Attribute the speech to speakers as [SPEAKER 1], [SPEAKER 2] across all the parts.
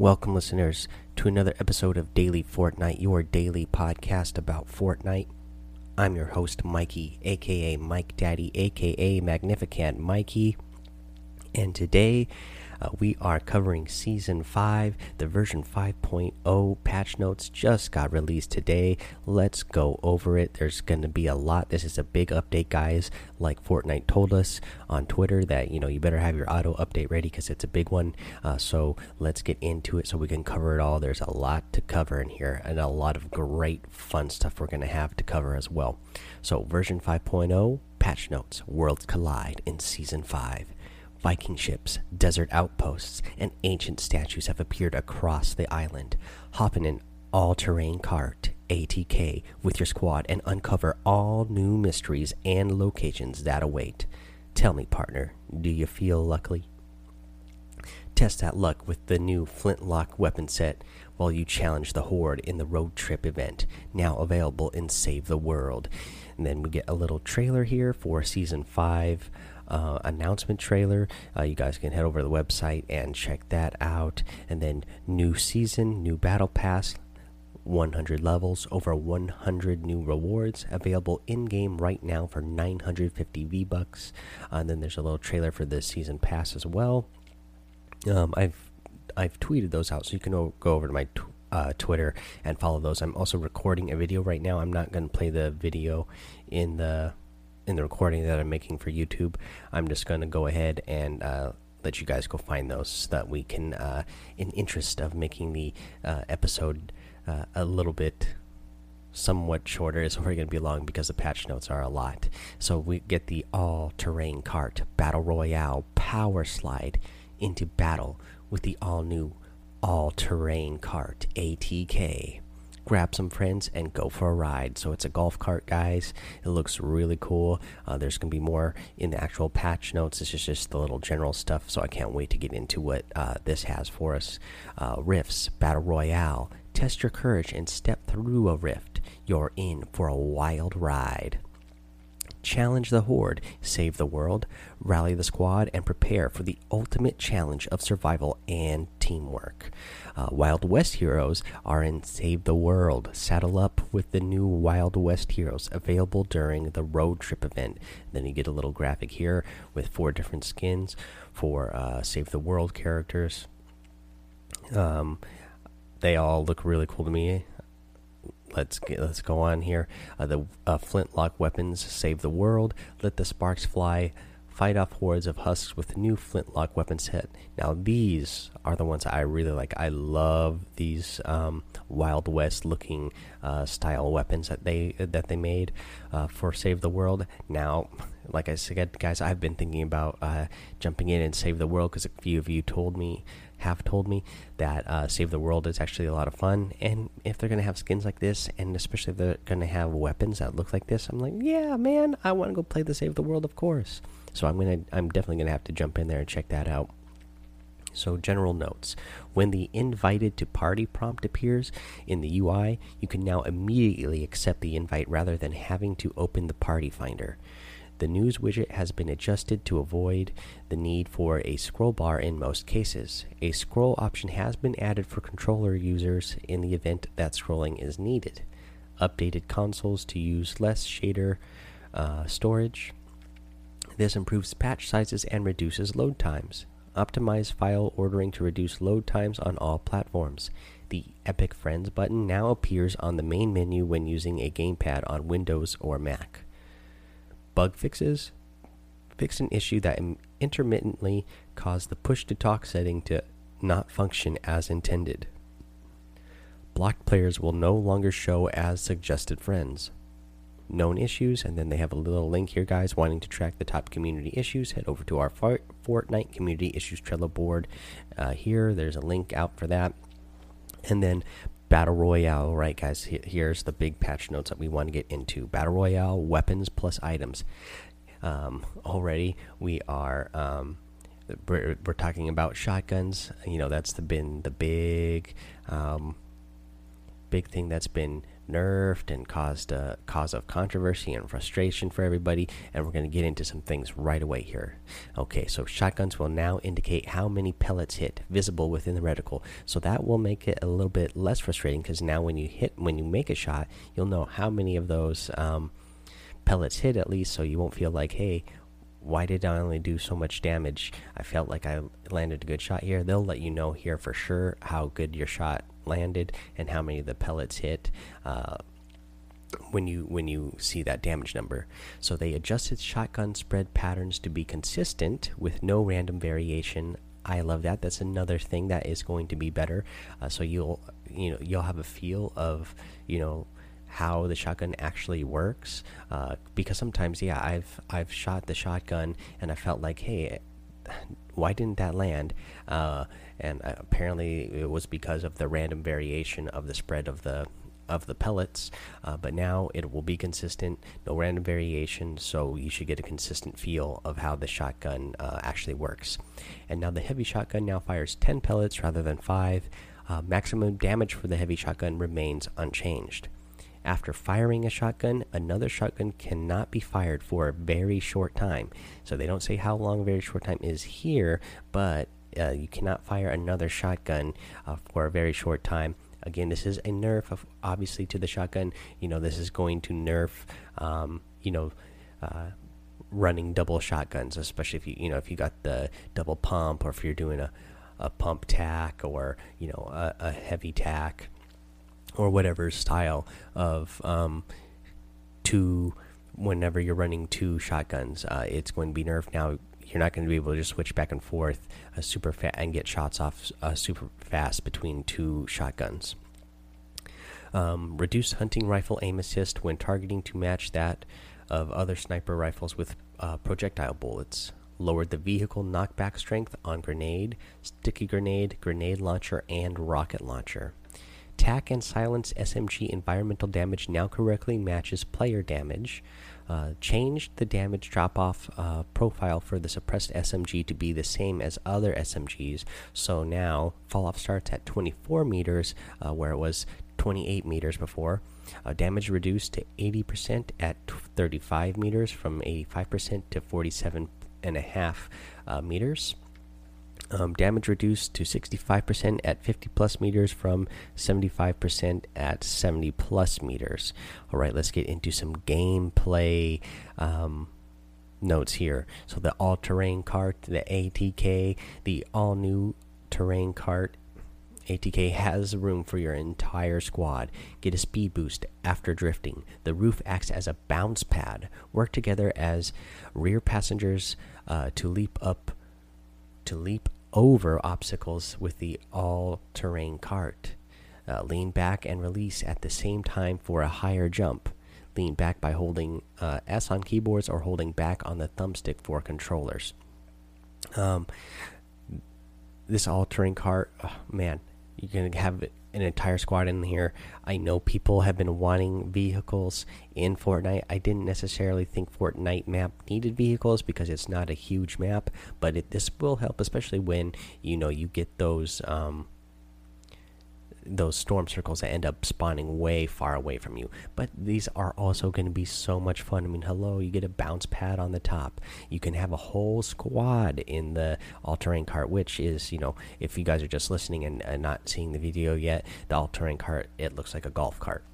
[SPEAKER 1] Welcome, listeners, to another episode of Daily Fortnite, your daily podcast about Fortnite. I'm your host, Mikey, aka Mike Daddy, aka Magnificent Mikey. And today uh, we are covering Season 5. The version 5.0 patch notes just got released today. Let's go over it. There's going to be a lot. This is a big update, guys. Like Fortnite told us on Twitter that, you know, you better have your auto update ready because it's a big one. Uh, so let's get into it so we can cover it all. There's a lot to cover in here and a lot of great fun stuff we're going to have to cover as well. So, version 5.0 patch notes Worlds Collide in Season 5. Viking ships, desert outposts, and ancient statues have appeared across the island. Hop in an all terrain cart, ATK, with your squad and uncover all new mysteries and locations that await. Tell me, partner, do you feel lucky? Test that luck with the new Flintlock weapon set while you challenge the Horde in the road trip event, now available in Save the World. And then we get a little trailer here for Season 5 uh, announcement trailer. Uh, you guys can head over to the website and check that out. And then new season, new battle pass, 100 levels, over 100 new rewards available in game right now for 950 V bucks. Uh, and then there's a little trailer for the season pass as well. Um, I've I've tweeted those out, so you can go over to my uh, Twitter and follow those. I'm also recording a video right now. I'm not going to play the video in the in the recording that I'm making for YouTube. I'm just going to go ahead and uh, let you guys go find those so that we can, uh, in interest of making the uh, episode uh, a little bit somewhat shorter, it's only going to be long because the patch notes are a lot. So we get the all-terrain cart battle royale power slide into battle with the all-new all-terrain cart ATK grab some friends and go for a ride. So it's a golf cart, guys. It looks really cool. Uh, there's going to be more in the actual patch notes. This is just the little general stuff, so I can't wait to get into what uh, this has for us. Uh, rifts, Battle Royale. Test your courage and step through a rift. You're in for a wild ride. Challenge the Horde, save the world, rally the squad, and prepare for the ultimate challenge of survival and teamwork. Uh, Wild West heroes are in Save the World. Saddle up with the new Wild West heroes available during the road trip event. Then you get a little graphic here with four different skins for uh, Save the World characters. Um, they all look really cool to me let's get, let's go on here. Uh, the uh, flintlock weapons save the world. Let the sparks fly. Fight off hordes of husks with new flintlock weapon set. Now these are the ones I really like. I love these um, Wild West looking uh, style weapons that they that they made uh, for Save the World. Now, like I said, guys, I've been thinking about uh, jumping in and save the world because a few of you told me have told me that uh, Save the World is actually a lot of fun. And if they're going to have skins like this, and especially if they're going to have weapons that look like this, I'm like, yeah, man, I want to go play the Save the World, of course. So I'm gonna, I'm definitely gonna have to jump in there and check that out. So, general notes. When the invited to party prompt appears in the UI, you can now immediately accept the invite rather than having to open the party finder. The news widget has been adjusted to avoid the need for a scroll bar in most cases. A scroll option has been added for controller users in the event that scrolling is needed. Updated consoles to use less shader uh, storage. This improves patch sizes and reduces load times. Optimize file ordering to reduce load times on all platforms. The Epic Friends button now appears on the main menu when using a gamepad on Windows or Mac bug fixes fix an issue that intermittently caused the push to talk setting to not function as intended. Blocked players will no longer show as suggested friends. Known issues, and then they have a little link here, guys. Wanting to track the top community issues, head over to our Fortnite Community Issues Trello board. Uh, here, there's a link out for that. And then Battle Royale, right, guys? Here's the big patch notes that we want to get into Battle Royale, weapons plus items. Um, already, we are. Um, we're, we're, talking about shotguns. You know, that's the, been the big, um, big thing that's been nerfed and caused a cause of controversy and frustration for everybody. And we're going to get into some things right away here. Okay, so shotguns will now indicate how many pellets hit visible within the reticle. So that will make it a little bit less frustrating because now when you hit, when you make a shot, you'll know how many of those um, pellets hit at least, so you won't feel like, hey, why did I only do so much damage? I felt like I landed a good shot here. They'll let you know here for sure how good your shot landed and how many of the pellets hit uh, when you when you see that damage number. So they adjusted shotgun spread patterns to be consistent with no random variation. I love that. That's another thing that is going to be better. Uh, so you'll you know you'll have a feel of you know how the shotgun actually works uh, because sometimes yeah I've I've shot the shotgun and I felt like hey why didn't that land uh, and uh, apparently it was because of the random variation of the spread of the of the pellets uh, but now it will be consistent no random variation so you should get a consistent feel of how the shotgun uh, actually works and now the heavy shotgun now fires 10 pellets rather than 5 uh, maximum damage for the heavy shotgun remains unchanged after firing a shotgun, another shotgun cannot be fired for a very short time. So they don't say how long a very short time is here, but uh, you cannot fire another shotgun uh, for a very short time. Again, this is a nerf, of, obviously, to the shotgun. You know, this is going to nerf, um, you know, uh, running double shotguns, especially if you, you know, if you got the double pump or if you're doing a, a pump tack or, you know, a, a heavy tack or whatever style of um, two whenever you're running two shotguns uh, it's going to be nerfed now you're not going to be able to just switch back and forth uh, super fast and get shots off uh, super fast between two shotguns. Um, reduce hunting rifle aim assist when targeting to match that of other sniper rifles with uh, projectile bullets. Lowered the vehicle knockback strength on grenade sticky grenade grenade launcher and rocket launcher. Attack and silence SMG environmental damage now correctly matches player damage. Uh, changed the damage drop off uh, profile for the suppressed SMG to be the same as other SMGs. So now fall off starts at 24 meters, uh, where it was 28 meters before. Uh, damage reduced to 80% at 35 meters from 85% to 47.5 uh, meters. Um, damage reduced to 65% at 50 plus meters from 75% at 70 plus meters. All right, let's get into some gameplay um, notes here. So, the all terrain cart, the ATK, the all new terrain cart. ATK has room for your entire squad. Get a speed boost after drifting. The roof acts as a bounce pad. Work together as rear passengers uh, to leap up to leap over obstacles with the all terrain cart. Uh, lean back and release at the same time for a higher jump. Lean back by holding uh, S on keyboards or holding back on the thumbstick for controllers. Um, this all terrain cart, oh, man, you're going to have an entire squad in here. I know people have been wanting vehicles in Fortnite. I didn't necessarily think Fortnite map needed vehicles because it's not a huge map, but it, this will help, especially when you know you get those um, those storm circles that end up spawning way far away from you. But these are also going to be so much fun. I mean, hello, you get a bounce pad on the top. You can have a whole squad in the all terrain cart, which is, you know, if you guys are just listening and, and not seeing the video yet, the all terrain cart, it looks like a golf cart.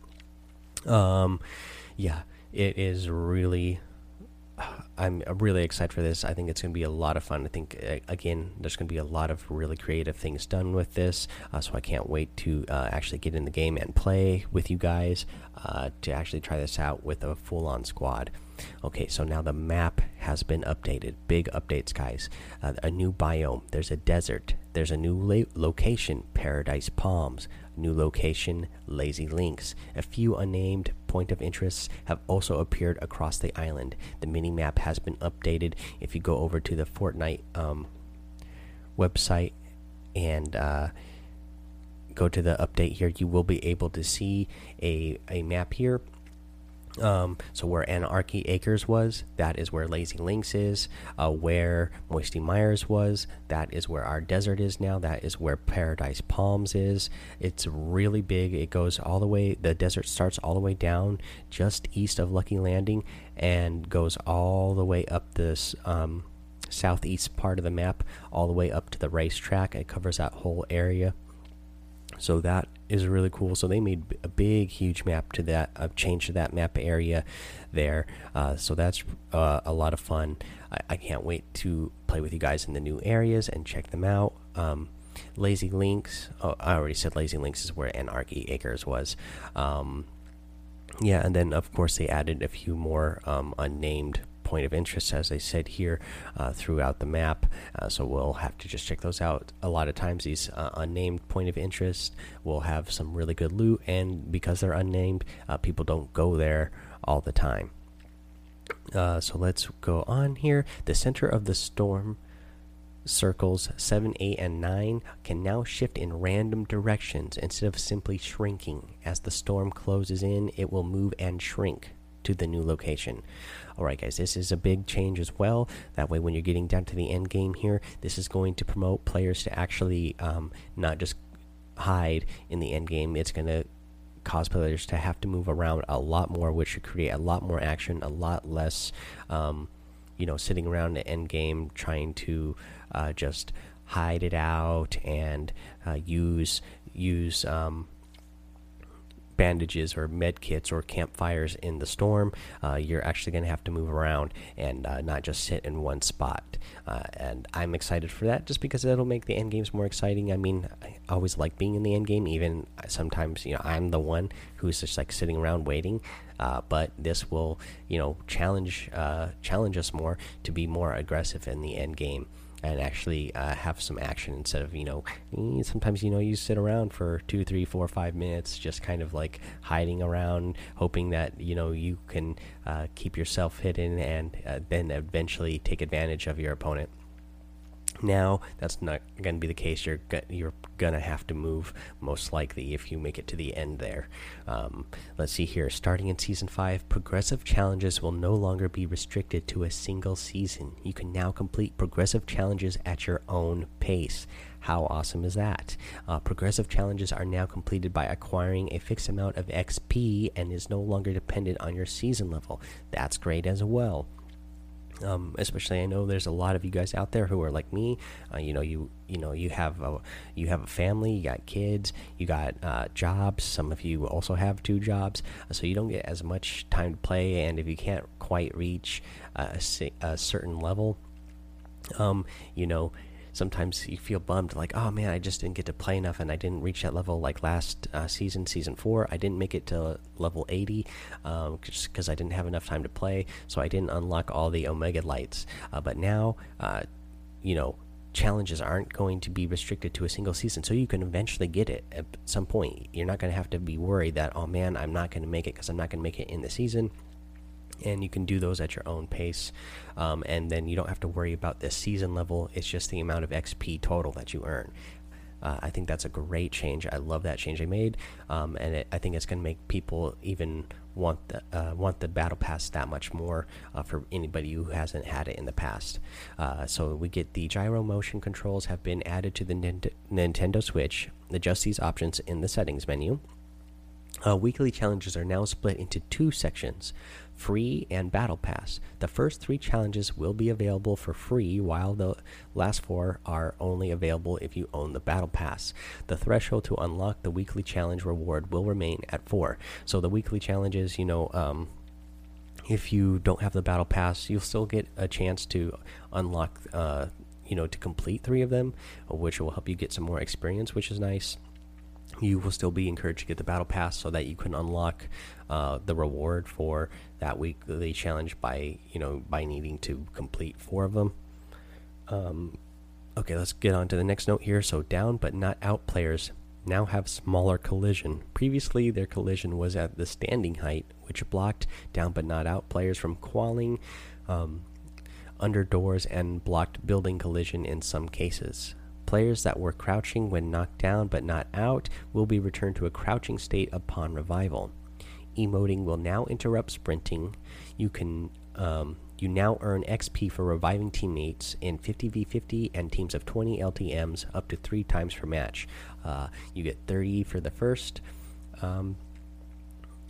[SPEAKER 1] Um, yeah, it is really I'm really excited for this. I think it's going to be a lot of fun. I think again, there's going to be a lot of really creative things done with this. Uh, so I can't wait to uh, actually get in the game and play with you guys uh, to actually try this out with a full-on squad. Okay, so now the map has been updated. Big updates, guys. Uh, a new biome. There's a desert. There's a new location, Paradise Palms. New location, Lazy Links. A few unnamed point of interests have also appeared across the island. The mini map has been updated. If you go over to the Fortnite um, website and uh, go to the update here, you will be able to see a, a map here. Um, so where Anarchy Acres was, that is where Lazy Links is. Uh, where Moisty Myers was, that is where our desert is now. That is where Paradise Palms is. It's really big. It goes all the way. The desert starts all the way down just east of Lucky Landing and goes all the way up this um, southeast part of the map, all the way up to the racetrack. It covers that whole area. So that is really cool. So they made a big, huge map to that, a change to that map area there. Uh, so that's uh, a lot of fun. I, I, can't wait to play with you guys in the new areas and check them out. Um, Lazy Links. Oh, I already said Lazy Links is where Anarchy Acres was. Um, yeah, and then of course they added a few more um, unnamed point of interest, as I said here, uh, throughout the map. Uh, so we'll have to just check those out. A lot of times, these uh, unnamed point of interest will have some really good loot, and because they're unnamed, people don't go there all the time. Uh, so let's go on here. The center of the storm circles 7, 8, and 9 can now shift in random directions instead of simply shrinking. As the storm closes in, it will move and shrink to the new location. Alright, guys, this is a big change as well. That way, when you're getting down to the end game here, this is going to promote players to actually um, not just hide in the end game. It's going to cause players to have to move around a lot more, which should create a lot more action, a lot less, um, you know, sitting around the end game trying to uh, just hide it out and uh, use use um, bandages or med kits or campfires in the storm, uh, you're actually going to have to move around and uh, not just sit in one spot. Uh, and I'm excited for that just because it'll make the end games more exciting. I mean, I always like being in the end game, even sometimes, you know, I'm the one who's just like sitting around waiting. Uh, but this will, you know, challenge uh, challenge us more to be more aggressive in the end game and actually uh, have some action instead of you know sometimes you know you sit around for two three four five minutes just kind of like hiding around hoping that you know you can uh, keep yourself hidden and uh, then eventually take advantage of your opponent now that's not going to be the case. You're you're gonna have to move most likely if you make it to the end there. Um, let's see here. Starting in season five, progressive challenges will no longer be restricted to a single season. You can now complete progressive challenges at your own pace. How awesome is that? Uh, progressive challenges are now completed by acquiring a fixed amount of XP and is no longer dependent on your season level. That's great as well. Um, especially I know there's a lot of you guys out there who are like me. Uh, you know, you you know you have a you have a family, you got kids, you got uh, jobs. Some of you also have two jobs, uh, so you don't get as much time to play. And if you can't quite reach a, a certain level, um, you know, sometimes you feel bummed like oh man i just didn't get to play enough and i didn't reach that level like last uh, season season four. I didn't make it to level 80 um, just because i didn't have enough time to play so i didn't unlock all the omega lights. Uh, but now uh, you know challenges aren't going to be restricted to a single season so you can eventually get it at some point. You're not going to have to be worried that oh man i'm not going to make it because i'm not going to make it in the season and you can do those at your own pace um, and then you don't have to worry about the season level. It's just the amount of xp total that you earn. Uh, i think that's a great change. I love that change they made um, and it, i think it's going to make people even want the uh, want the battle pass that much more uh, for anybody who hasn't had it in the past. Uh, so we get the gyro motion controls have been added to the nintendo switch adjust these options in the settings menu uh, weekly challenges are now split into two sections free, and battle pass. The first three challenges will be available for free, while the last four are only available if you own the battle pass. The threshold to unlock the weekly challenge reward will remain at four. So the weekly challenges, you know, um, if you don't have the battle pass, you'll still get a chance to unlock, uh, you know, to complete three of them, which will help you get some more experience, which is nice you will still be encouraged to get the battle pass so that you can unlock uh, the reward for that weekly challenge by you know by needing to complete four of them. Um, okay, let's get on to the next note here. So down but not out players now have smaller collision. Previously, their collision was at the standing height, which blocked down but not out players from qualling um, under doors and blocked building collision in some cases. Players that were crouching when knocked down but not out will be returned to a crouching state upon revival. emoting will now interrupt sprinting. You can um, you now earn XP for reviving teammates in 50v50 and teams of 20 LTMs up to three times per match. Uh, you get 30 for the first um,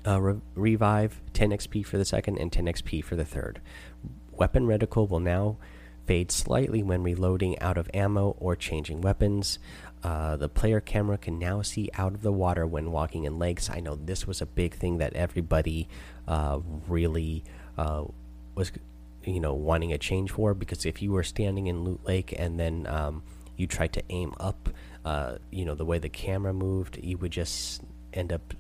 [SPEAKER 1] uh, re revive, 10 XP for the second, and 10 XP for the third. Weapon reticle will now fade slightly when reloading out of ammo or changing weapons. Uh, the player camera can now see out of the water when walking in lakes. I know this was a big thing that everybody uh, really uh, was, you know, wanting a change for because if you were standing in Loot Lake and then um, you tried to aim up, uh, you know, the way the camera moved, you would just end up,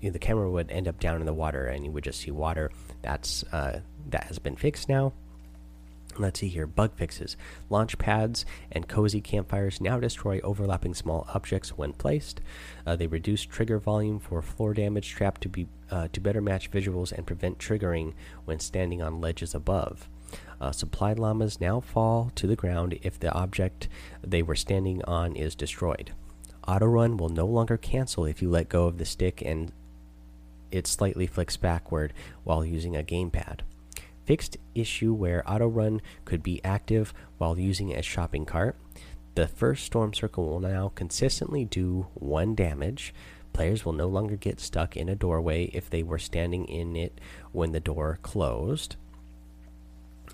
[SPEAKER 1] you know, the camera would end up down in the water and you would just see water. That's uh, that has been fixed now. Let's see here. Bug fixes. Launch pads and cozy campfires now destroy overlapping small objects when placed. Uh, they reduce trigger volume for floor damage trap to be uh, to better match visuals and prevent triggering when standing on ledges above. Uh, supply llamas now fall to the ground if the object they were standing on is destroyed. Auto run will no longer cancel if you let go of the stick and it slightly flicks backward while using a gamepad fixed issue where auto run could be active while using a shopping cart. The first storm circle will now consistently do one damage. Players will no longer get stuck in a doorway if they were standing in it when the door closed.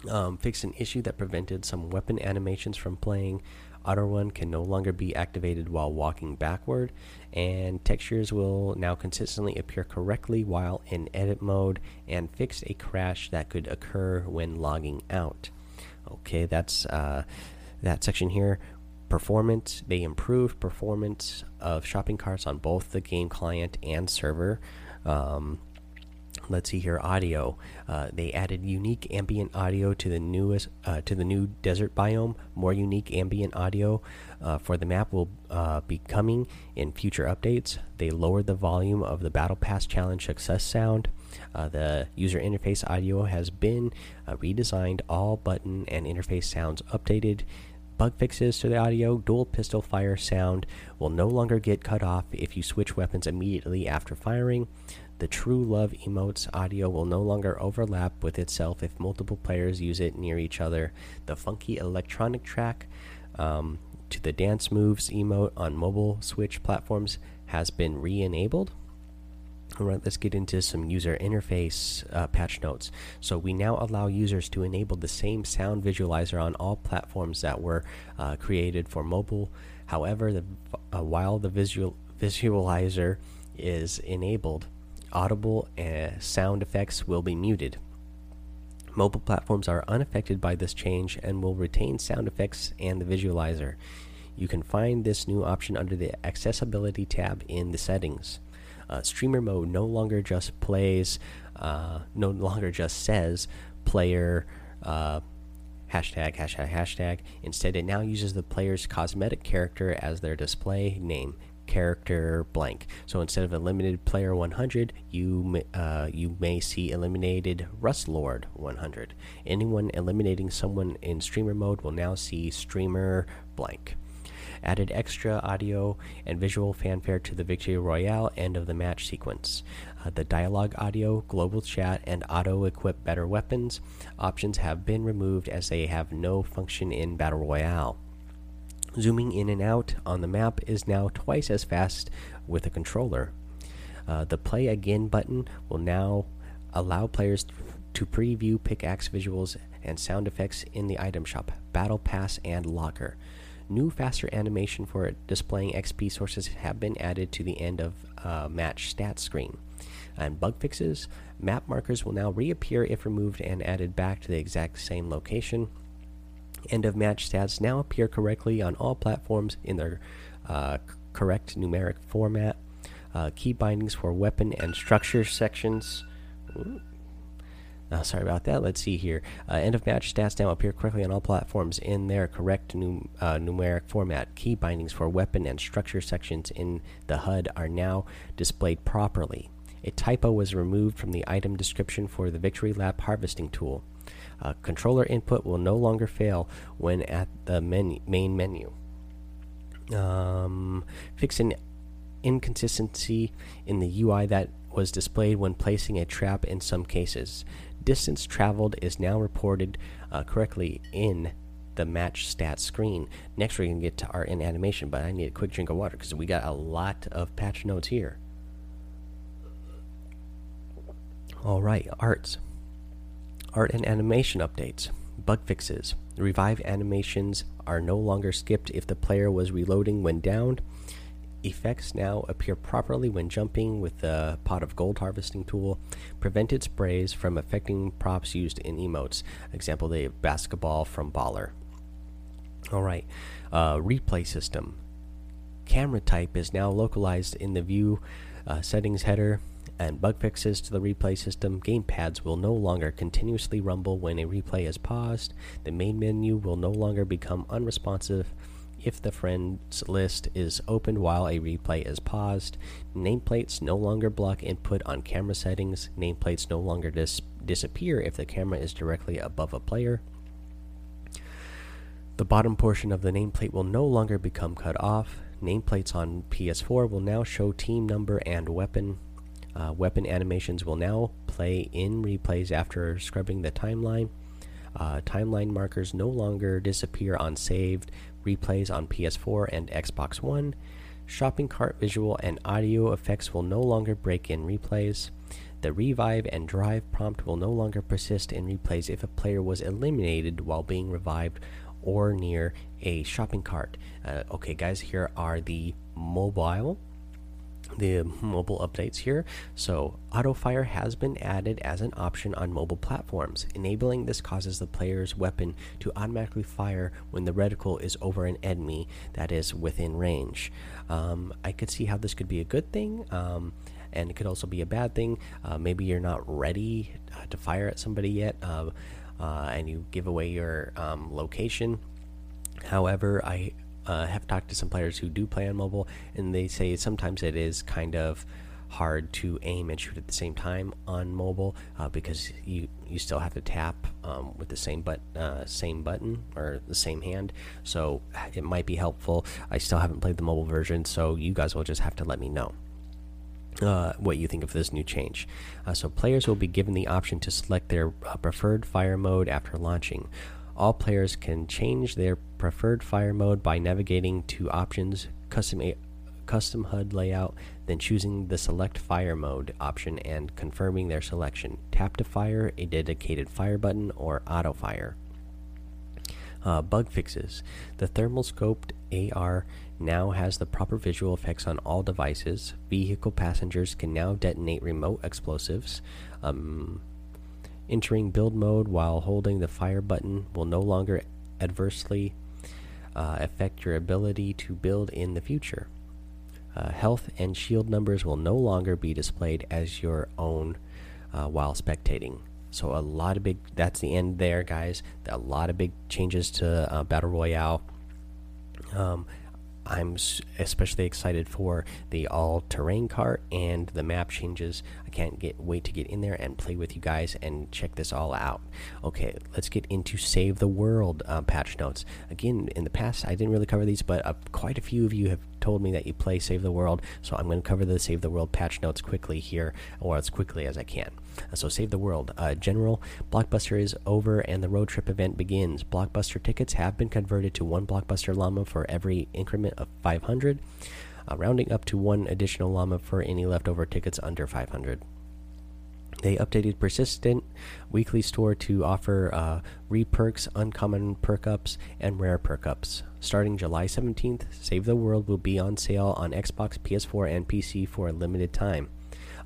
[SPEAKER 1] Um, fixed an issue that prevented some weapon animations from playing. Auto run can no longer be activated while walking backward, and textures will now consistently appear correctly while in edit mode, and fixed a crash that could occur when logging out. Okay, that's uh, that section here. Performance they improved performance of shopping carts on both the game client and server. Um, let's see here audio. Uh, they added unique ambient audio to the newest uh, to the new desert biome. More unique ambient audio uh, for the map will uh, be coming in future updates. They lowered the volume of the battle pass challenge success sound. Uh, the user interface audio has been uh, redesigned. All button and interface sounds updated. Bug fixes to the audio dual pistol fire sound will no longer get cut off if you switch weapons immediately after firing the True Love emote's audio will no longer overlap with itself if multiple players use it near each other. The funky electronic track um, to the dance moves emote on mobile Switch platforms has been re enabled. All right, let's get into some user interface uh, patch notes. So we now allow users to enable the same sound visualizer on all platforms that were uh, created for mobile. However, the, uh, while the visual visualizer is enabled, audible uh, sound effects will be muted. Mobile platforms are unaffected by this change and will retain sound effects and the visualizer. You can find this new option under the Accessibility tab in the settings. Uh, streamer mode no longer just plays, uh, no longer just says player uh, hashtag hashtag hashtag. Instead, it now uses the player's cosmetic character as their display name character blank. So instead of eliminated player 100, you uh, you may see eliminated Rust Lord 100. Anyone eliminating someone in streamer mode will now see streamer blank. Added extra audio and visual fanfare to the Victory Royale end of the match sequence. Uh, the dialogue audio, global chat, and auto equip better weapons options have been removed as they have no function in Battle Royale. Zooming in and out on the map is now twice as fast with a controller. Uh, the Play Again button will now allow players to preview pickaxe visuals and sound effects in the item shop, Battle Pass, and Locker. New faster animation for displaying XP sources have been added to the end of uh, match stats screen. And bug fixes, map markers will now reappear if removed and added back to the exact same location end of match stats now appear correctly on all platforms in their uh, correct numeric format. Uh, key bindings for weapon and structure sections. Uh, sorry about that. Let's see here. Uh, end of match stats now appear correctly on all platforms in their correct num uh, numeric format. Key bindings for weapon and structure sections in the HUD are now displayed properly. A typo was removed from the item description for the Victory Lap harvesting tool. Uh, controller input will no longer fail when at the menu, main menu. Um, fix an inconsistency in the UI that was displayed when placing a trap in some cases. Distance traveled is now reported uh, correctly in the match stats screen. Next, we're going to get to art and animation, but I need a quick drink of water because we got a lot of patch notes here. All right, arts. Art and animation updates. Bug fixes. Revive animations are no longer skipped if the player was reloading when downed. Effects now appear properly when jumping with the pot of gold harvesting tool. Prevented sprays from affecting props used in emotes. Example, the basketball from Baller. All right, uh, replay system. Camera type is now localized in the view uh, settings header and bug fixes to the replay system. Gamepads will no longer continuously rumble when a replay is paused. The main menu will no longer become unresponsive if the friends list is opened while a replay is paused. Nameplates no longer block input on camera settings. Nameplates no longer dis disappear if the camera is directly above a player. The bottom portion of the nameplate will no longer become cut off. Nameplates on PS4 will now show team number and weapon. Uh, weapon animations will now play in replays after scrubbing the timeline. Uh, timeline markers no longer disappear on saved replays on PS4 and Xbox One. Shopping cart visual and audio effects will no longer break in replays. The revive and drive prompt will no longer persist in replays if a player was eliminated while being revived or near a shopping cart. Uh, okay, guys, here are the mobile the mobile updates here. So, auto fire has been added as an option on mobile platforms. Enabling this causes the player's weapon to automatically fire when the reticle is over an enemy that is within range. Um, I could see how this could be a good thing. Um, and it could also be a bad thing. Uh, maybe you're not ready uh, to fire at somebody yet, uh, uh and you give away your um, location. However, I uh, have talked to some players who do play on mobile, and they say sometimes it is kind of hard to aim and shoot at the same time on mobile uh, because you you still have to tap um, with the same but uh, same button or the same hand. So it might be helpful. I still haven't played the mobile version, so you guys will just have to let me know. Uh, what you think of this new change. Uh, so, players will be given the option to select their uh, preferred fire mode after launching. All players can change their preferred fire mode by navigating to options, custom custom HUD layout, then choosing the select fire mode option and confirming their selection. Tap to fire a dedicated fire button or auto fire. Uh, bug fixes. The thermal scoped AR now has the proper visual effects on all devices. Vehicle passengers can now detonate remote explosives. Um, Entering build mode while holding the fire button will no longer adversely uh, affect your ability to build in the future. Uh, health and shield numbers will no longer be displayed as your own uh, while spectating. So a lot of big. That's the end there, guys. A lot of big changes to uh, battle royale. Um, I'm especially excited for the all-terrain cart and the map changes. I can't get wait to get in there and play with you guys and check this all out. Okay, let's get into Save the World uh, patch notes. Again, in the past I didn't really cover these, but uh, quite a few of you have told me that you play Save the World, so I'm going to cover the Save the World patch notes quickly here, or as quickly as I can. Uh, so, Save the World. Uh, general, Blockbuster is over and the road trip event begins. Blockbuster tickets have been converted to one Blockbuster Llama for every increment of 500, uh, rounding up to one additional Llama for any leftover tickets under 500. They updated Persistent Weekly Store to offer uh, re-perks, uncommon perk ups, and rare perk ups. Starting July 17th, Save the World will be on sale on Xbox, PS4, and PC for a limited time.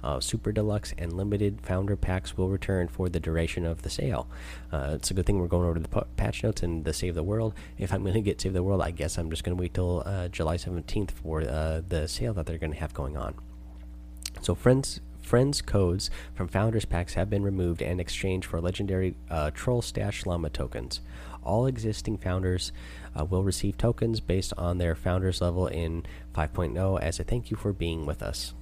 [SPEAKER 1] Uh, Super Deluxe and Limited Founder Packs will return for the duration of the sale. Uh, it's a good thing we're going over to the patch notes and the Save the World. If I'm going to get Save the World, I guess I'm just going to wait till uh, July 17th for uh, the sale that they're going to have going on. So, friends, Friends codes from Founders Packs have been removed and exchanged for legendary uh, Troll Stash Llama tokens. All existing Founders uh, will receive tokens based on their Founders level in 5.0 as a thank you for being with us.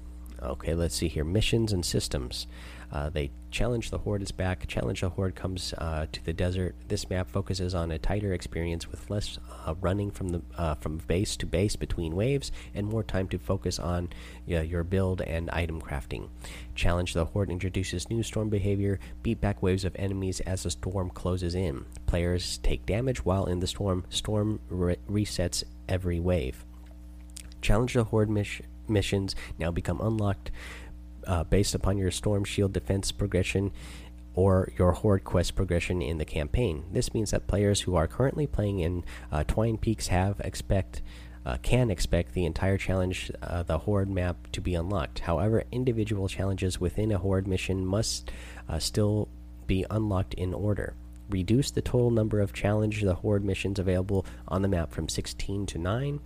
[SPEAKER 1] Okay, let's see here. Missions and systems. Uh, they challenge the horde is back. Challenge the horde comes uh, to the desert. This map focuses on a tighter experience with less uh, running from the uh, from base to base between waves and more time to focus on your build and item crafting. Challenge the horde introduces new storm behavior. Beat back waves of enemies as the storm closes in. Players take damage while in the storm. Storm re resets every wave. Challenge the horde missions now become unlocked uh, based upon your Storm Shield defense progression or your Horde quest progression in the campaign. This means that players who are currently playing in uh, Twine Peaks have expect uh, can expect the entire challenge, uh, the Horde map, to be unlocked. However, individual challenges within a Horde mission must uh, still be unlocked in order. Reduce the total number of challenge the Horde missions available on the map from 16 to 9.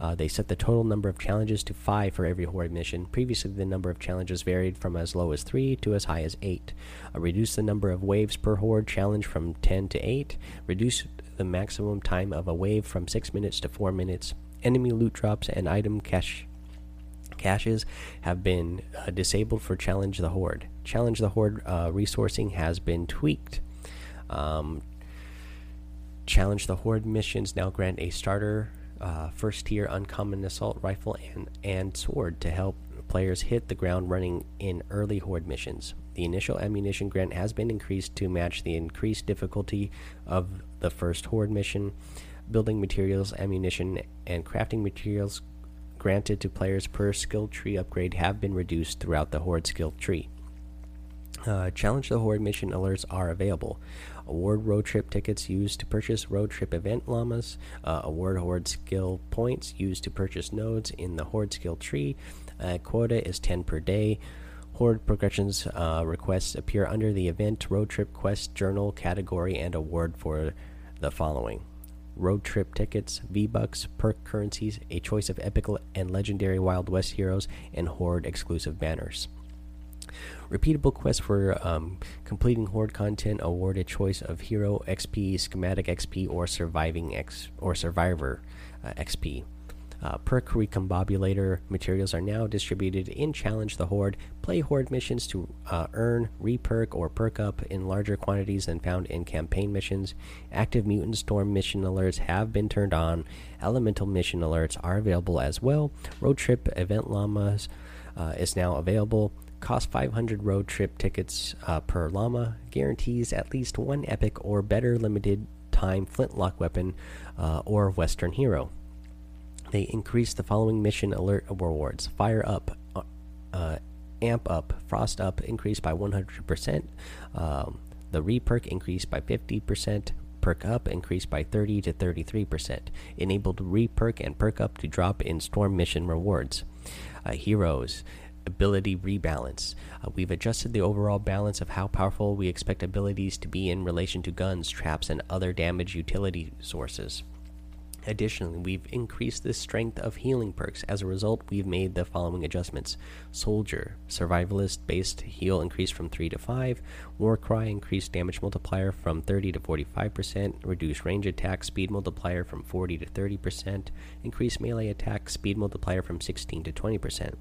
[SPEAKER 1] Uh, they set the total number of challenges to 5 for every Horde mission. Previously, the number of challenges varied from as low as 3 to as high as 8. Uh, reduce the number of waves per Horde challenge from 10 to 8. Reduce the maximum time of a wave from 6 minutes to 4 minutes. Enemy loot drops and item cache caches have been uh, disabled for Challenge the Horde. Challenge the Horde uh, resourcing has been tweaked. Um, Challenge the Horde missions now grant a starter uh, first tier uncommon assault rifle and, and sword to help players hit the ground running in early horde missions. The initial ammunition grant has been increased to match the increased difficulty of the first horde mission. Building materials, ammunition, and crafting materials granted to players per skill tree upgrade have been reduced throughout the horde skill tree. Uh, Challenge the Horde mission alerts are available. Award road trip tickets used to purchase road trip event llamas. Uh, award Horde skill points used to purchase nodes in the Horde skill tree. Uh, quota is 10 per day. Horde progressions uh, requests appear under the event road trip quest journal category and award for the following road trip tickets, V Bucks, perk currencies, a choice of epic and legendary Wild West heroes, and Horde exclusive banners. Repeatable quests for um, completing Horde content award a choice of Hero XP, Schematic XP, or Surviving X or Survivor uh, XP. Uh, perk recombobulator materials are now distributed in Challenge the Horde. Play Horde missions to uh, earn, reperk, or perk up in larger quantities than found in campaign missions. Active Mutant Storm mission alerts have been turned on. Elemental mission alerts are available as well. Road Trip Event Llamas uh, is now available cost 500 road trip tickets uh, per llama, guarantees at least one epic or better limited time flintlock weapon uh, or western hero. They increase the following mission alert rewards Fire Up, uh, uh Amp Up, Frost Up increased by 100%, um, the Reperk increased by 50%. Perk up increased by 30 to 33%. Enabled reperk and perk up to drop in storm mission rewards. Uh, heroes ability rebalance. Uh, we've adjusted the overall balance of how powerful we expect abilities to be in relation to guns, traps, and other damage utility sources. Additionally, we've increased the strength of healing perks. As a result, we've made the following adjustments Soldier, Survivalist based heal increased from 3 to 5, Warcry increased damage multiplier from 30 to 45%, reduced range attack speed multiplier from 40 to 30%, increased melee attack speed multiplier from 16 to 20%.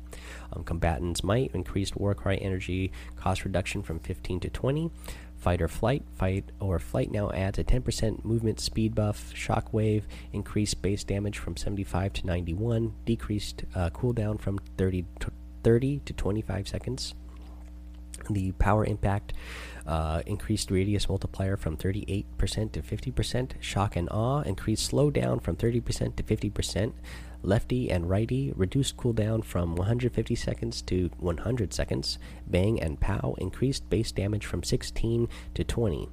[SPEAKER 1] Um, combatants might increased Warcry energy cost reduction from 15 to 20. Fight or flight. Fight or flight now adds a 10% movement speed buff, shockwave, increased base damage from 75 to 91, decreased uh, cooldown from 30 to 30 to 25 seconds. The power impact uh, increased radius multiplier from 38% to 50%. Shock and awe increased slowdown from 30% to 50% lefty and righty reduced cooldown from 150 seconds to 100 seconds. Bang and pow increased base damage from 16 to 20.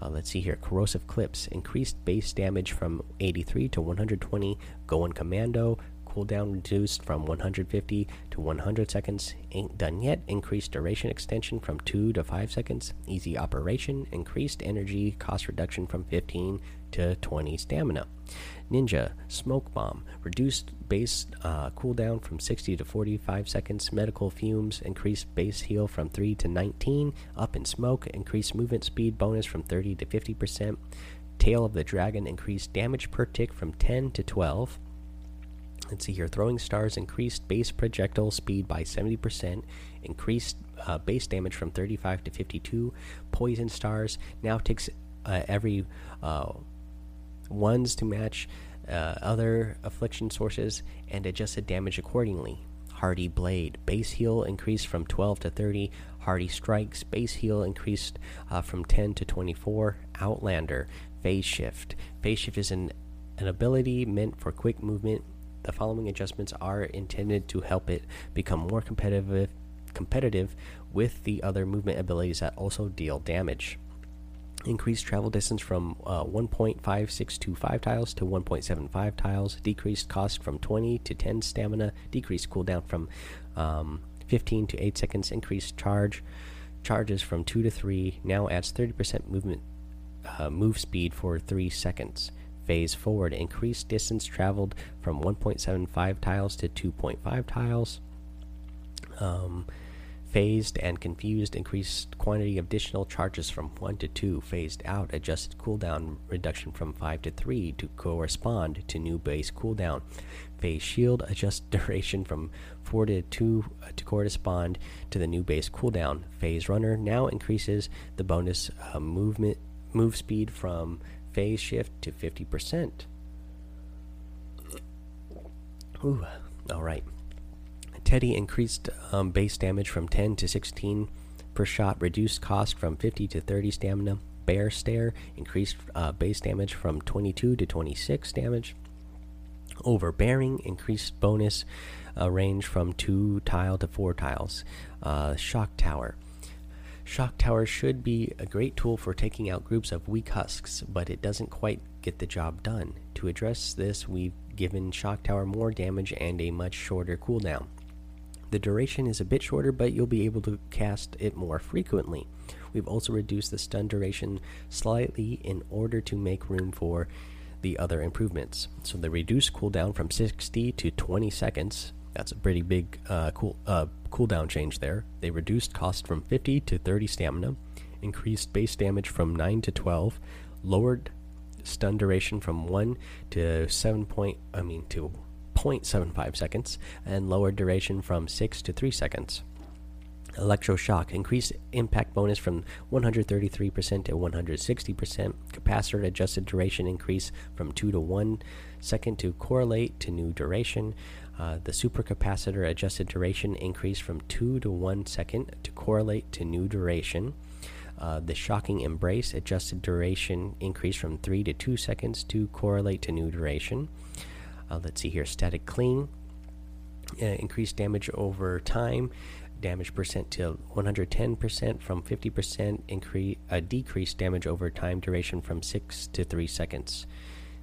[SPEAKER 1] Uh, let's see here. Corrosive clips increased base damage from 83 to 120. Going commando cooldown reduced from 150 to 100 seconds. Ain't done yet. Increased duration extension from 2 to 5 seconds. Easy operation. Increased energy cost reduction from 15 to 20 stamina. Ninja Smoke Bomb reduced base uh, cooldown from 60 to 45 seconds. Medical Fumes increased base heal from 3 to 19. Up in Smoke increased movement speed bonus from 30 to 50%. Tail of the Dragon increased damage per tick from 10 to 12. Let's see here. Throwing stars increased base projectile speed by 70%, increased uh, base damage from 35 to 52. Poison stars now takes uh, every uh, ones to match uh, other affliction sources and adjusted damage accordingly. Hardy Blade base heal increased from 12 to 30. Hardy Strikes base heal increased uh, from 10 to 24. Outlander Phase Shift. Phase Shift is an, an ability meant for quick movement. The following adjustments are intended to help it become more competitive competitive with the other movement abilities that also deal damage. Increased travel distance from uh, 1.5625 tiles to 1.75 tiles. Decreased cost from 20 to 10 stamina. Decreased cooldown from um, 15 to 8 seconds. Increased charge charges from 2 to 3. Now adds 30% movement uh, move speed for 3 seconds. Phase forward. Increased distance traveled from 1.75 tiles to 2.5 tiles. Um, phased and confused increased quantity of additional charges from 1 to 2 phased out adjusted cooldown reduction from 5 to 3 to correspond to new base cooldown. Phase shield adjust duration from 4 to 2 uh, to correspond to the new base cooldown. Phase runner now increases the bonus uh, movement move speed from phase shift to 50% Ooh, all right Teddy increased um, base damage from 10 to 16 per shot, reduced cost from 50 to 30 stamina. Bear Stare increased uh, base damage from 22 to 26 damage. Overbearing increased bonus uh, range from 2 tile to 4 tiles. Uh, Shock Tower. Shock Tower should be a great tool for taking out groups of weak husks, but it doesn't quite get the job done. To address this, we've given Shock Tower more damage and a much shorter cooldown. The duration is a bit shorter, but you'll be able to cast it more frequently. We've also reduced the stun duration slightly in order to make room for the other improvements. So the reduced cooldown from 60 to 20 seconds. That's a pretty big uh, cool uh, cooldown change there. They reduced cost from 50 to 30 stamina, increased base damage from 9 to 12, lowered stun duration from 1 to 7 point I mean to 0.75 seconds and lowered duration from 6 to 3 seconds. Electroshock increased impact bonus from 133% to 160%. Capacitor adjusted duration increase from 2 to 1 second to correlate to new duration. Uh, the supercapacitor adjusted duration increase from 2 to 1 second to correlate to new duration. Uh, the shocking embrace adjusted duration increase from 3 to 2 seconds to correlate to new duration. Uh, let's see here static cling, uh, increased damage over time, damage percent to 110% from 50%, increase uh, decreased damage over time duration from 6 to 3 seconds.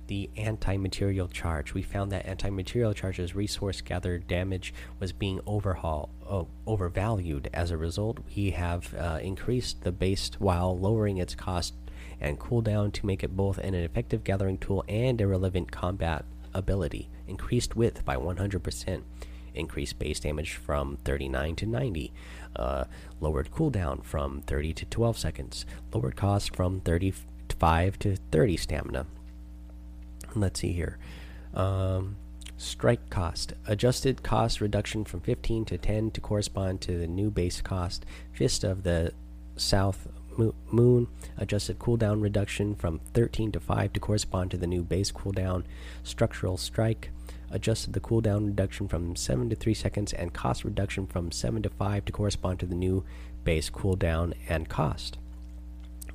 [SPEAKER 1] The anti material charge. We found that anti material charge's resource gathered damage was being overhaul, uh, overvalued. As a result, we have uh, increased the base while lowering its cost and cooldown to make it both an effective gathering tool and a relevant combat ability, increased width by 100%, increased base damage from 39 to 90, uh, lowered cooldown from 30 to 12 seconds, lowered cost from 35 to 30 stamina. Let's see here. Um, strike cost adjusted cost reduction from 15 to 10 to correspond to the new base cost. Fist of the South Moon adjusted cooldown reduction from 13 to 5 to correspond to the new base cooldown. Structural Strike adjusted the cooldown reduction from 7 to 3 seconds and cost reduction from 7 to 5 to correspond to the new base cooldown and cost.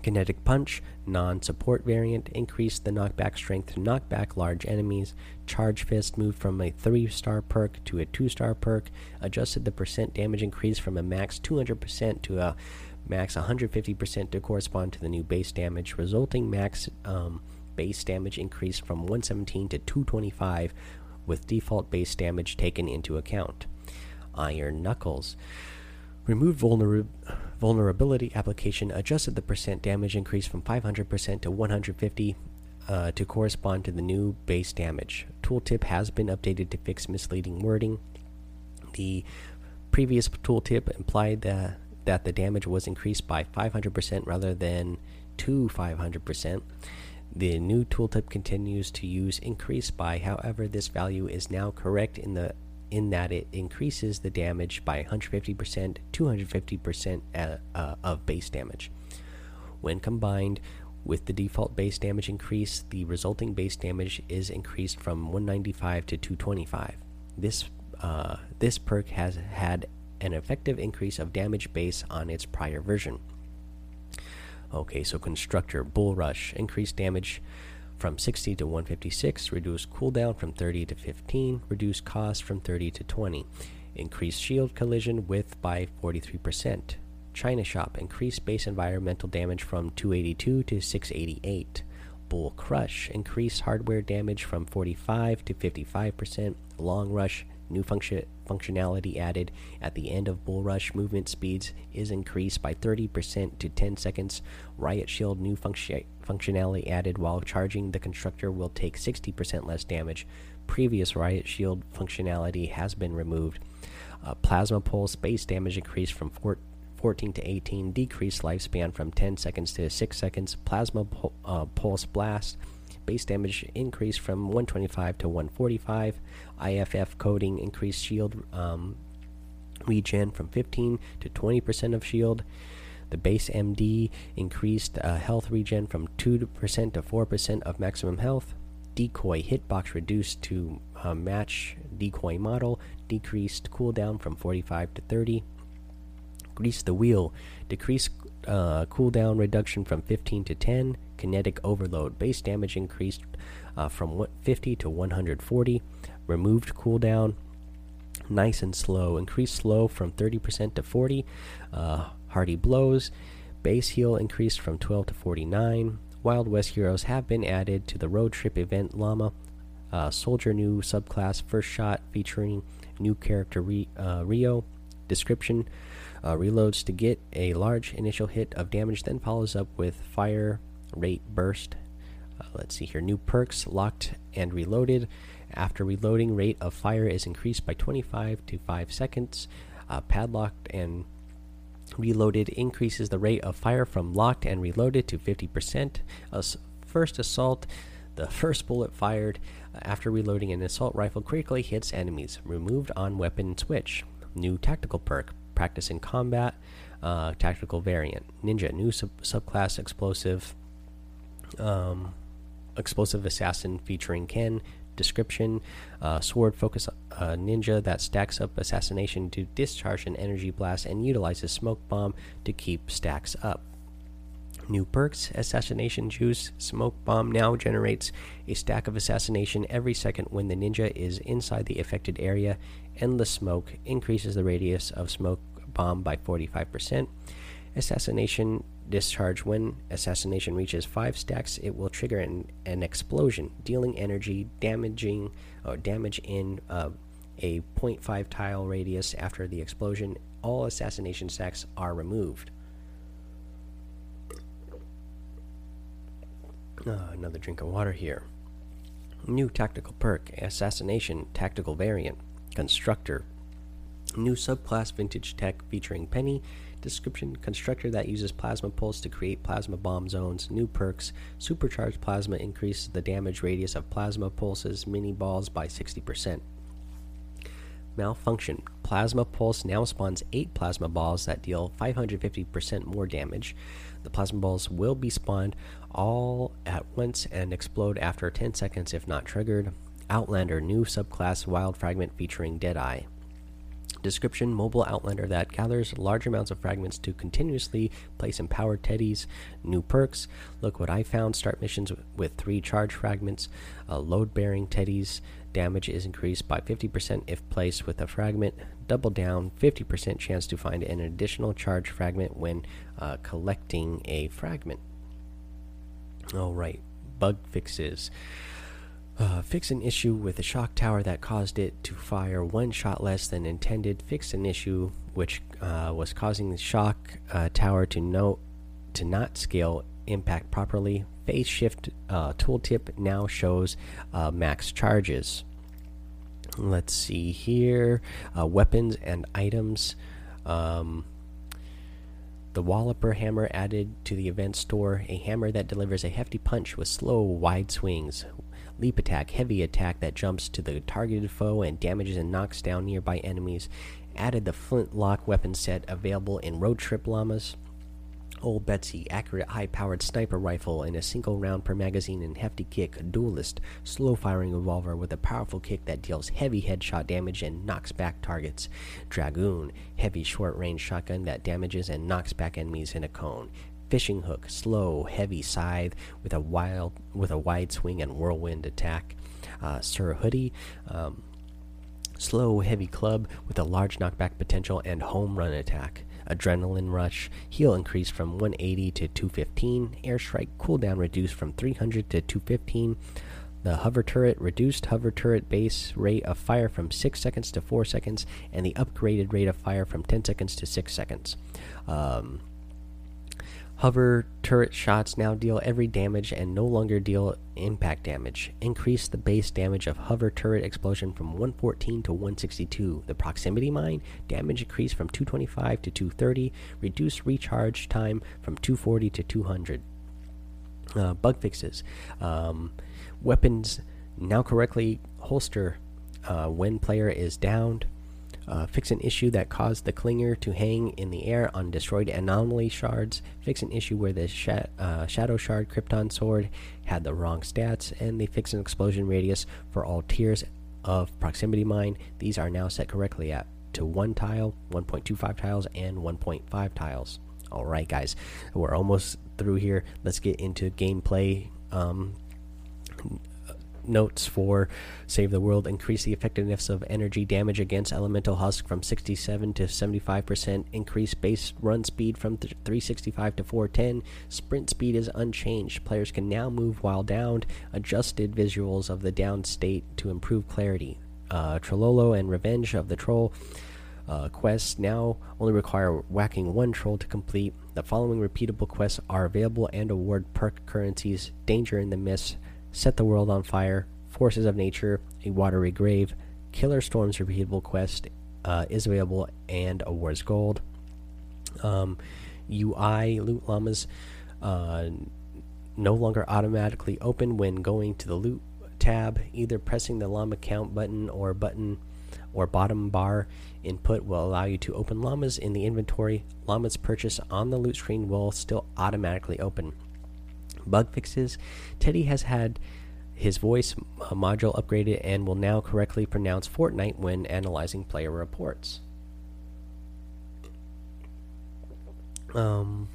[SPEAKER 1] Kinetic Punch, non support variant, increased the knockback strength to knock back large enemies. Charge Fist moved from a 3 star perk to a 2 star perk, adjusted the percent damage increase from a max 200% to a max 150% to correspond to the new base damage, resulting max um, base damage increased from 117 to 225 with default base damage taken into account. Iron Knuckles. Removed vulner vulnerability application adjusted the percent damage increase from 500% to 150 uh, to correspond to the new base damage. Tooltip has been updated to fix misleading wording. The previous tooltip implied that that the damage was increased by 500% rather than to 500%. The new tooltip continues to use increase by. However, this value is now correct in the in that it increases the damage by 150%, 250% uh, uh, of base damage. When combined with the default base damage increase, the resulting base damage is increased from 195 to 225. This uh, this perk has had an effective increase of damage base on its prior version. Okay, so Constructor Bull Rush increased damage from 60 to 156, reduce cooldown from 30 to 15, reduce cost from 30 to 20, increase shield collision width by 43%. China Shop increased base environmental damage from 282 to 688. Bull Crush increased hardware damage from 45 to 55%. Long Rush new function functionality added at the end of Bull Rush movement speeds is increased by 30% to 10 seconds. Riot Shield new function functionality added while charging the constructor will take 60% less damage. Previous Riot Shield functionality has been removed. Uh, Plasma Pulse base damage increased from 4 14 to 18, decreased lifespan from 10 seconds to 6 seconds. Plasma uh, Pulse Blast base damage increased from 125 to 145. IFF coating increased shield um, regen from 15 to 20% of shield. The base MD increased uh, health regen from 2% to 4% of maximum health. Decoy hitbox reduced to uh, match decoy model, decreased cooldown from 45 to 30. Grease the wheel, decreased uh, cooldown reduction from 15 to 10. Kinetic overload, base damage increased uh, from 50 to 140. Removed cooldown, nice and slow, increased slow from 30% to 40. Uh, hardy blows, base heal increased from 12 to 49. Wild West heroes have been added to the road trip event Llama. Uh, soldier new subclass first shot featuring new character uh, Rio. Description uh, reloads to get a large initial hit of damage, then follows up with fire rate burst. Uh, let's see here. New perks locked and reloaded. After reloading, rate of fire is increased by 25 to 5 seconds. Uh, padlocked and reloaded increases the rate of fire from locked and reloaded to 50%. As first assault, the first bullet fired after reloading an assault rifle critically hits enemies. Removed on weapon switch. New tactical perk practice in combat, uh, tactical variant, ninja, new sub subclass explosive, um, explosive assassin featuring Ken. Description: uh, Sword focus uh, ninja that stacks up assassination to discharge an energy blast and utilizes smoke bomb to keep stacks up. New perks Assassination Juice Smoke Bomb now generates a stack of assassination every second when the ninja is inside the affected area. Endless Smoke increases the radius of smoke bomb by 45%. Assassination discharge when assassination reaches 5 stacks, it will trigger an, an explosion, dealing energy, damaging or damage in uh, a 0.5 tile radius after the explosion. All assassination stacks are removed. Uh, another drink of water here. New tactical perk Assassination Tactical Variant Constructor. New subclass Vintage Tech featuring Penny. Description Constructor that uses Plasma Pulse to create plasma bomb zones. New perks Supercharged Plasma increases the damage radius of Plasma Pulse's mini balls by 60%. Malfunction Plasma Pulse now spawns 8 plasma balls that deal 550% more damage. The plasma balls will be spawned all at once and explode after 10 seconds if not triggered. Outlander new subclass Wild Fragment featuring Deadeye. Description Mobile Outlander that gathers large amounts of fragments to continuously place empowered teddies. New perks. Look what I found. Start missions with three charge fragments. Uh, load bearing teddies. Damage is increased by 50% if placed with a fragment. Double down. 50% chance to find an additional charge fragment when uh, collecting a fragment. Alright. Bug fixes. Uh, fix an issue with the shock tower that caused it to fire one shot less than intended. Fix an issue which uh, was causing the shock uh, tower to no to not scale impact properly. Phase shift uh, tooltip now shows uh, max charges. Let's see here. Uh, weapons and items. Um, the Walloper hammer added to the event store, a hammer that delivers a hefty punch with slow, wide swings. Leap attack, heavy attack that jumps to the targeted foe and damages and knocks down nearby enemies. Added the flintlock weapon set available in road trip llamas. Old Betsy, accurate high powered sniper rifle in a single round per magazine and hefty kick, duelist, slow firing revolver with a powerful kick that deals heavy headshot damage and knocks back targets. Dragoon, heavy short range shotgun that damages and knocks back enemies in a cone. Fishing hook, slow, heavy scythe with a wild with a wide swing and whirlwind attack. Uh, Sir Hoodie, um, slow, heavy club with a large knockback potential and home run attack. Adrenaline Rush, heal increased from 180 to 215, Airstrike cooldown reduced from 300 to 215. The hover turret reduced hover turret base rate of fire from 6 seconds to 4 seconds, and the upgraded rate of fire from 10 seconds to 6 seconds. Um, Hover turret shots now deal every damage and no longer deal impact damage. Increase the base damage of hover turret explosion from 114 to 162. The proximity mine damage increased from 225 to 230. Reduce recharge time from 240 to 200. Uh, bug fixes. Um, weapons now correctly holster uh, when player is downed. Uh, fix an issue that caused the clinger to hang in the air on destroyed anomaly shards. Fix an issue where the uh, shadow shard krypton sword had the wrong stats, and they fix an explosion radius for all tiers of proximity mine. These are now set correctly at to one tile, 1.25 tiles, and 1.5 tiles. All right, guys, we're almost through here. Let's get into gameplay. Um, notes for Save the World increase the effectiveness of energy damage against Elemental Husk from 67 to 75%, increase base run speed from 365 to 410, sprint speed is unchanged. Players can now move while downed, adjusted visuals of the downed state to improve clarity. Uh, Trololo and Revenge of the Troll. Uh, quests now only require whacking one troll to complete. The following repeatable quests are available and award perk currencies Danger in the Mist, Set the World on Fire, Forces of Nature, A Watery Grave, Killer Storm's repeatable quest uh, is available and awards gold. Um, UI loot llamas uh, no longer automatically open when going to the loot tab. Either pressing the llama count button or button or bottom bar input will allow you to open llamas in the inventory. Llamas purchased on the loot screen will still automatically open bug fixes. Teddy has had his voice uh, module upgraded and will now correctly pronounce Fortnite when analyzing player reports. Um,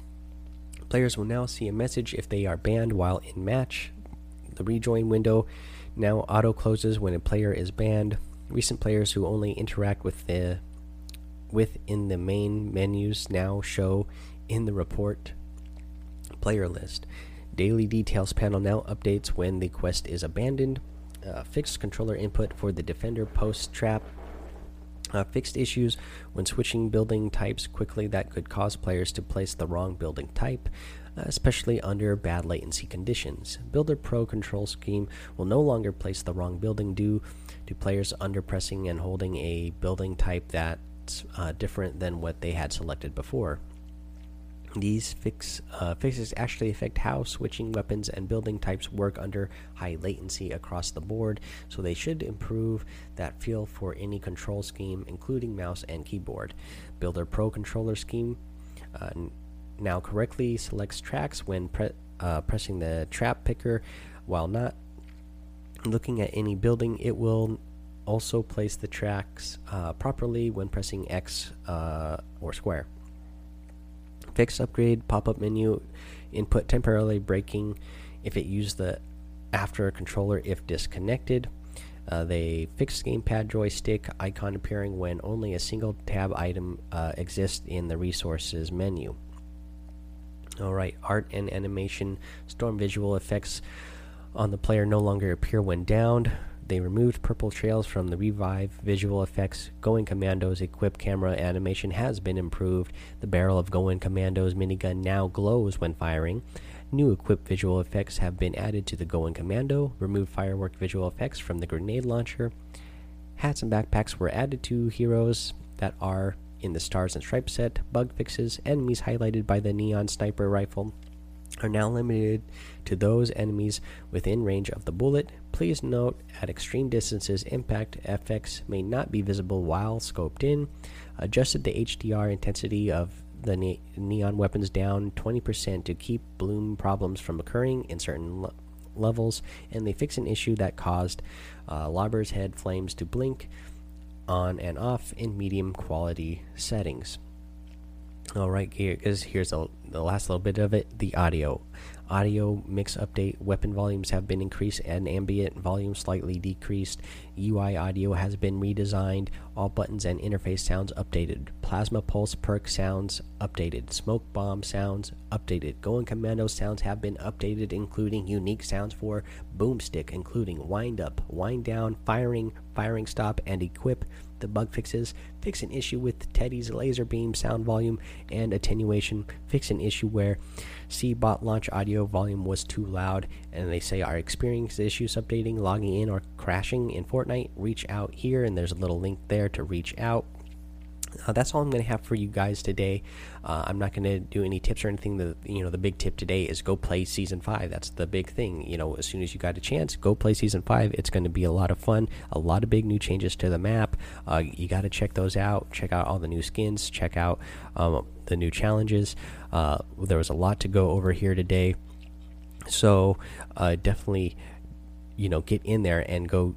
[SPEAKER 1] players will now see a message if they are banned while in match. The rejoin window now auto closes when a player is banned. Recent players who only interact with the within the main menus now show in the report player list. Daily details panel now updates when the quest is abandoned. Uh, fixed controller input for the defender post trap. Uh, fixed issues when switching building types quickly that could cause players to place the wrong building type, uh, especially under bad latency conditions. Builder Pro control scheme will no longer place the wrong building due to players under pressing and holding a building type that's uh, different than what they had selected before. These fix, uh, fixes actually affect how switching weapons and building types work under high latency across the board, so they should improve that feel for any control scheme, including mouse and keyboard. Builder Pro controller scheme uh, now correctly selects tracks when pre uh, pressing the trap picker, while not looking at any building. It will also place the tracks uh, properly when pressing X uh, or square. Fix upgrade pop up menu input temporarily breaking if it used the after controller if disconnected. Uh, they fixed gamepad joystick icon appearing when only a single tab item uh, exists in the resources menu. Alright, art and animation storm visual effects on the player no longer appear when downed. They removed purple trails from the revive visual effects. Going Commando's equipped camera animation has been improved. The barrel of Going Commando's minigun now glows when firing. New equipped visual effects have been added to the Going Commando. Removed firework visual effects from the grenade launcher. Hats and backpacks were added to heroes that are in the Stars and Stripes set, bug fixes, enemies highlighted by the Neon Sniper Rifle are now limited to those enemies within range of the bullet. Please note at extreme distances, impact effects may not be visible while scoped in. Adjusted the HDR intensity of the ne neon weapons down 20% to keep bloom problems from occurring in certain le levels, and they fix an issue that caused uh, Lobber's head flames to blink on and off in medium quality settings. All right, because here's the, the last little bit of it the audio. Audio mix update. Weapon volumes have been increased and ambient volume slightly decreased. UI audio has been redesigned. All buttons and interface sounds updated. Plasma pulse perk sounds updated. Smoke bomb sounds updated. Going commando sounds have been updated, including unique sounds for boomstick, including wind up, wind down, firing, firing stop, and equip the bug fixes, fix an issue with Teddy's laser beam sound volume and attenuation, fix an issue where C-bot launch audio volume was too loud, and they say are experiencing issues updating, logging in, or crashing in Fortnite, reach out here, and there's a little link there to reach out. Uh, that's all I'm going to have for you guys today. Uh, I'm not going to do any tips or anything. The you know the big tip today is go play season five. That's the big thing. You know, as soon as you got a chance, go play season five. It's going to be a lot of fun. A lot of big new changes to the map. Uh, you got to check those out. Check out all the new skins. Check out um, the new challenges. Uh, there was a lot to go over here today, so uh, definitely you know get in there and go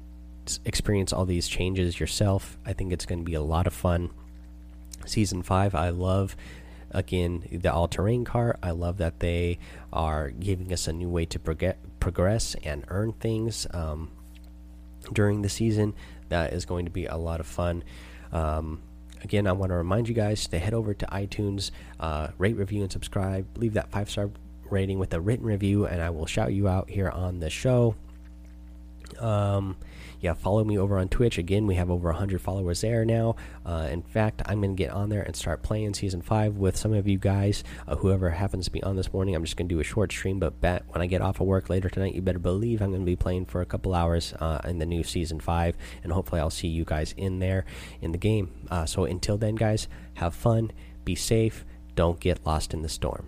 [SPEAKER 1] experience all these changes yourself. I think it's going to be a lot of fun season five i love again the all-terrain car. I love that they are giving us a new way to progress and earn things um, during the season. That is going to be a lot of fun. Um, again i want to remind you guys to head over to itunes uh, rate review and subscribe. Leave that five star rating with a written review and i will shout you out here on the show. Um, yeah, follow me over on Twitch. Again, we have over 100 followers there now. Uh, in fact, I'm going to get on there and start playing Season 5 with some of you guys. Uh, whoever happens to be on this morning, I'm just going to do a short stream. But bet when I get off of work later tonight, you better believe I'm going to be playing for a couple hours uh, in the new Season 5. And hopefully, I'll see you guys in there in the game. Uh, so until then, guys, have fun, be safe, don't get lost in the storm.